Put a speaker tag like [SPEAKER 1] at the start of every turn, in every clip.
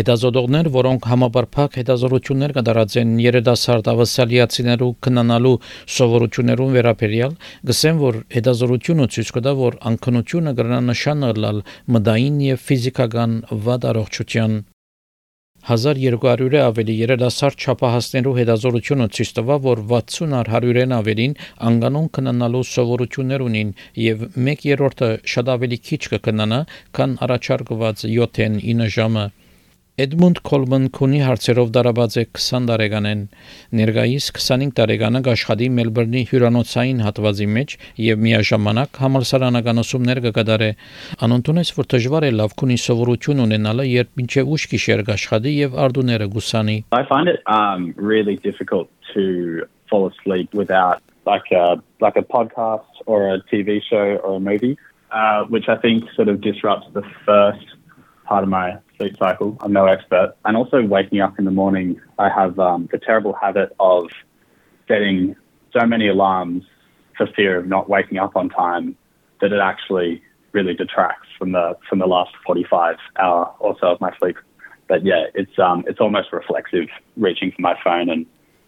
[SPEAKER 1] Հետազոտողներ, որոնք համապարփակ հետազոտություններ կդարածեն երիտասարդ ավասալիացիներու քննանալու սովորություններուն վերաբերյալ, գսեն, որ հետազոտությունը ցույց կտա, որ անքնությունը կրնա նշանը լալ մդային եւ ֆիզիկական վատ առողջության 1200-ը ավելի երիտասարդ չափահասներու հետազորությունը ցույց տվավ, որ 60 առ 100-ն ավելին անգանոն կնանալու սովորություններ ունին եւ 1/3-ը շատ ավելի քիչ կկնանա, քան առաջարկված 7-ն 9 ժամը Էդմոնդ Կոլման քունի հարցերով դարաբաց է 20 տարեկանեն ներկայիս 25 տարեկանը աշխատի Մելբուրնի հյուրանոցային հատվածի մեջ եւ միաժամանակ համալսարանական ուսումներ կկատարե անոնտունես որ դժվար է լավ քունի սովորություն ունենալը երբ մինչեւ ուշ գիշեր աշխատի եւ արտուները գուսանի
[SPEAKER 2] I find it um really difficult to fall asleep without like a like a podcast or a TV show or a movie uh, which I think sort of disrupts the first part of my sleep cycle. I'm no expert. And also waking up in the morning, I have um, the terrible habit of setting so many alarms for fear of not waking up on time that it actually really detracts from the from the last 45 hour or so of my sleep. But yeah, it's um it's almost reflexive reaching for my phone and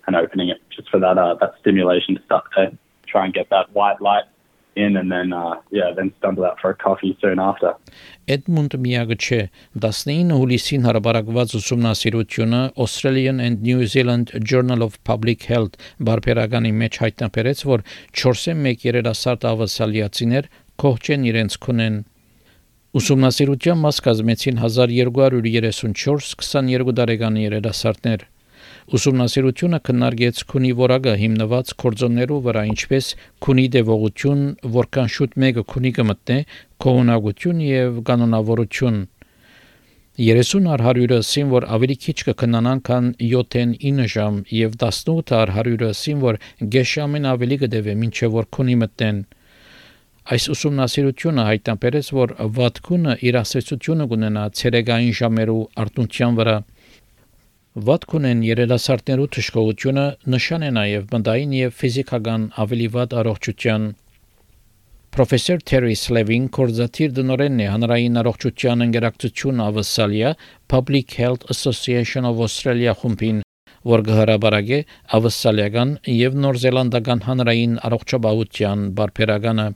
[SPEAKER 2] and opening it just for that uh, that stimulation to start to try and get that white light in and then uh, yeah then stumble out for a coffee soon after.
[SPEAKER 1] Edmund միակը չէ 19 հուլիսին հարաբերակված ուսումնասիրությունը Australian and New Zealand Journal of Public Health բարբերականի մեջ հայտնաբերեց որ 4.1 երիտասարդ ավասալիացիներ կողջեն իրենց քունեն Ուսումնասիրության մաս կազմեցին 1234 22 տարեկան երիտասարդներ Ուսումնասիրությունը քննարկեց քունի որակը հիմնված կորձոններու վրա, ինչպես քունի դեպողություն, որքան շուտ մեկը քունի կմտնե, կողունակություն եւ կանոնավորություն։ 30 առ 100-ը սին որ ավելի քիչ կքննանան քան 7-ն 9 ժամ եւ 18 առ 100-ը սին որ գեշամին ավելի կդեվե մինչեւ որ քունի մտնեն։ Այս ուսումնասիրությունը հայտնաբերեց, որ վատքունը իր ասացությունը կունենա ցերեկային ժամերու արտունչյան վրա Վատքունեն երելասարտներու թշկողությունը նշան է նաև բնդային եւ ֆիզիկական ավելի վատ առողջության Պրոֆեսոր Թերի Սլևին կորզաթիր դնորենն է հանրային առողջության ընկերակցություն ավսալիա Public Health Association of Australia խումբին որ գհրաբարագե ավսալիական եւ նոր զելանդական հանրային առողջապահության բարբերականը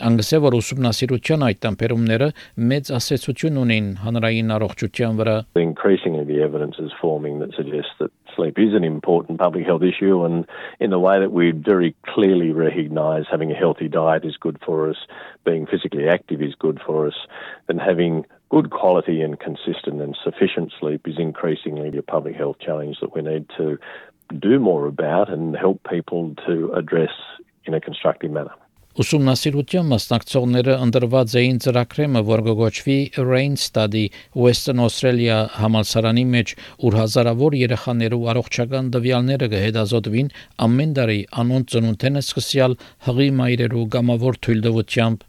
[SPEAKER 1] Անգսե որ ուսումնասիրության այդ տեմպերումները մեծ ասացություն ունեն հանրային առողջության վրա
[SPEAKER 3] Increasingly the evidence is forming that suggests that sleep is an important public health issue and in the way that we very clearly recognize having a healthy diet is good for us, being physically active is good for us, and having good quality and consistent and sufficient sleep is increasingly a public health challenge that we need to do more about and help people to address in a constructive manner.
[SPEAKER 1] Ուսումնասիրության մասնակցողները ընդրված էին ծրագրեմը, որ գոչվի Rain Study Western Australia համալսարանի մեջ, ուր հազարավոր երեխաներու առողջական տվյալները կհետազոտվին ամեն տարի անոնց ծնունդենը սկսյալ հղի մայրերու գամավոր թույլտվությամբ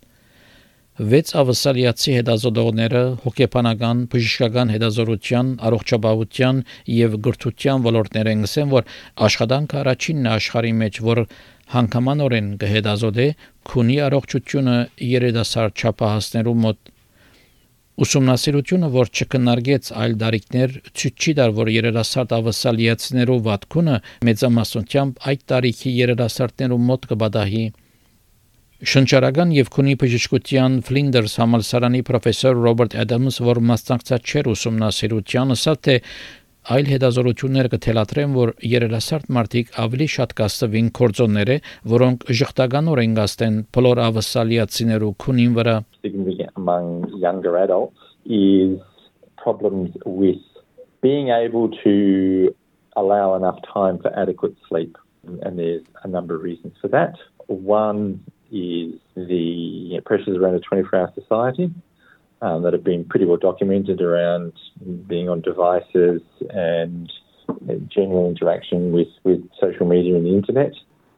[SPEAKER 1] Վեց ավասալիացի հետազոտողները հոգեբանական, բժշկական հետազոտության, առողջապահության եւ գրթության ոլորտներ են գսեն, որ աշխատանքը առաջինն է աշխարհի մեջ, որ հանգամանորեն կհետազոտե քունի առողջությունը երիտասարդ չափահասներու մոտ Ուսումնասիրությունը, որ չկնարգեց այլ դարիքներ, ցույց չի տար, որ երիտասարդ ավասալիացիներու վատքունը մեծամասնությամբ այդ տարիքի երիտասարդներու մոտ կբադահի։ Շնչարական եւ քունի բժշկության Flinders համալսարանի պրոֆեսոր Ռոբերտ Adams, որ մասնակցած չէր ուսումնասիրության, ասա թե Այլ հետազորություններ կթելադրեն, որ երերասարդ մարդիկ ավելի շատ կաստվին կորձոնները, որոնք ժխտականորեն գաստեն բոլոր ավասալիացիներու քունին վրա
[SPEAKER 4] among younger adults is problems with being able to allow enough time for adequate sleep and there's a number of reasons for that. One is the pressures around a 24 hour society um, that have been pretty well documented around being on devices and general interaction with, with social media and the internet.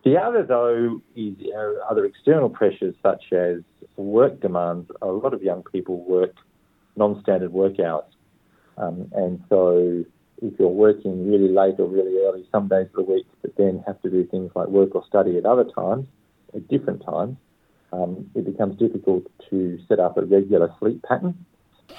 [SPEAKER 4] The other, though, is other external pressures such as work demands. A lot of young people work non standard work hours. Um, and so if you're working really late or really early some days of the week, but then have to do things like work or study at other times, at different times, um, it becomes difficult to set up a regular sleep pattern.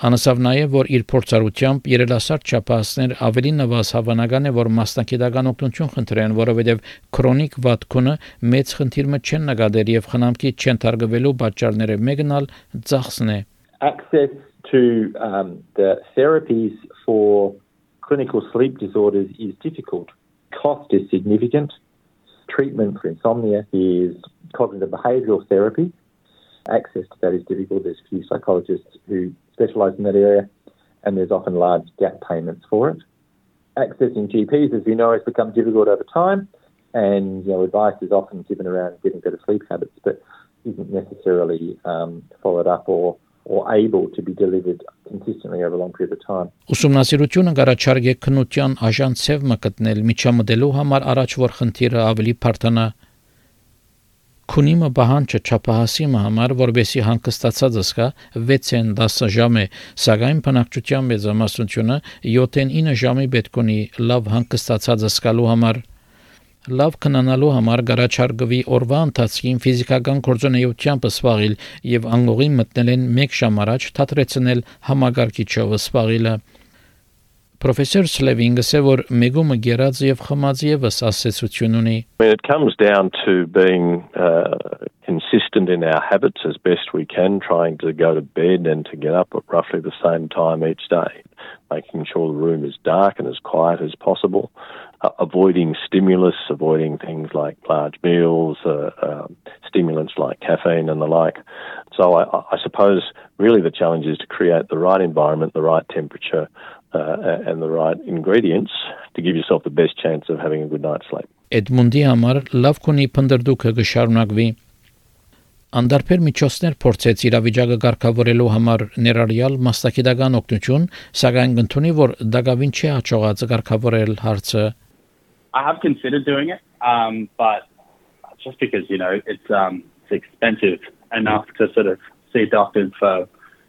[SPEAKER 1] Անասավ նաև որ իր փորձառությամբ երելասարդ չափահասներ ավելի նվազ հավանական է որ մասնակիտական օգնություն խնդրեն, որովհետև քրոնիկ վատքունը մեծ խնդիրը չեն նկատել եւ խնամքի չեն թարգվելու պատճառները մեկն ալ ծախսն է։
[SPEAKER 4] Access to um, the therapies for clinical sleep disorders is difficult. Cost is significant. Treatment for insomnia is cognitive behavioural therapy. Access to that is difficult. There's few psychologists who specialise in that area, and there's often large gap payments for it. Accessing GPs, as we know, has become difficult over time, and you know, advice is often given around getting better sleep habits, but isn't necessarily um, followed up or or able to be delivered consistently over a long period of time.
[SPEAKER 1] Ուսումնասիրությունը գարաչարգ է քնության աժանցև մկտնել միջամտելու համար առաջ որ խնդիրը ավելի բարդանա Քունիմը բահանջը չափահասի համար, որբեսի հանգստացած զսկա 6-ին 10 ժամ է, սակայն բնակչության մեծամասնությունը 7-ին 9 ժամի պետք ունի լավ հանգստացած զսկալու համար լավ կնանալու համար գարաչարգվի օրվա ընթացքին ֆիզիկական գործունեությամբ սպաղիլ եւ անգողի մտնել են 1 ժամ առաջ թատրեցնել համագարկիչով սպաղիլը Professor Sleving ասե որ մեգումը գերած եւ խմած եւս ասեցություն ունի.
[SPEAKER 3] It comes down to being uh, consistent in our habits as best we can trying to go to bed and to get up at roughly the same time each day making sure the room is dark and as quiet as possible uh, avoiding stimulus avoiding things like large meals uh, um, stimulants like caffeine and the like so I, I suppose really the challenge is to create the right environment the right temperature uh, and the right ingredients to give yourself the best chance of having a good night's sleep.
[SPEAKER 1] Էդմունդի համար լավ կունի փնդրդուքը կշարունակվի։ Անդարբեր միջոցներ փորձեց իրավիճակը ղեկավարելու համար ներառյալ մասնակիտական օգնություն, սակայն գտնի որ դակավին չի հաջողած ղեկավարել հարցը։
[SPEAKER 2] I have considered doing it, um, but just because you know it's um, it's expensive enough to sort of see doctors for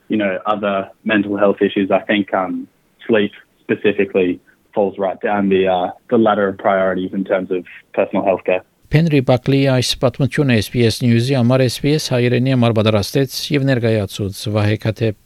[SPEAKER 2] you know other mental health issues. I think um, sleep specifically falls right down the uh, the ladder of priorities in terms of personal health care.
[SPEAKER 1] Փենրի Բակլի այս պատմությունը SPS News-ի համար SPS հայերենի համար պատրաստեց եւ ներկայացուց Վահե Քաթեփ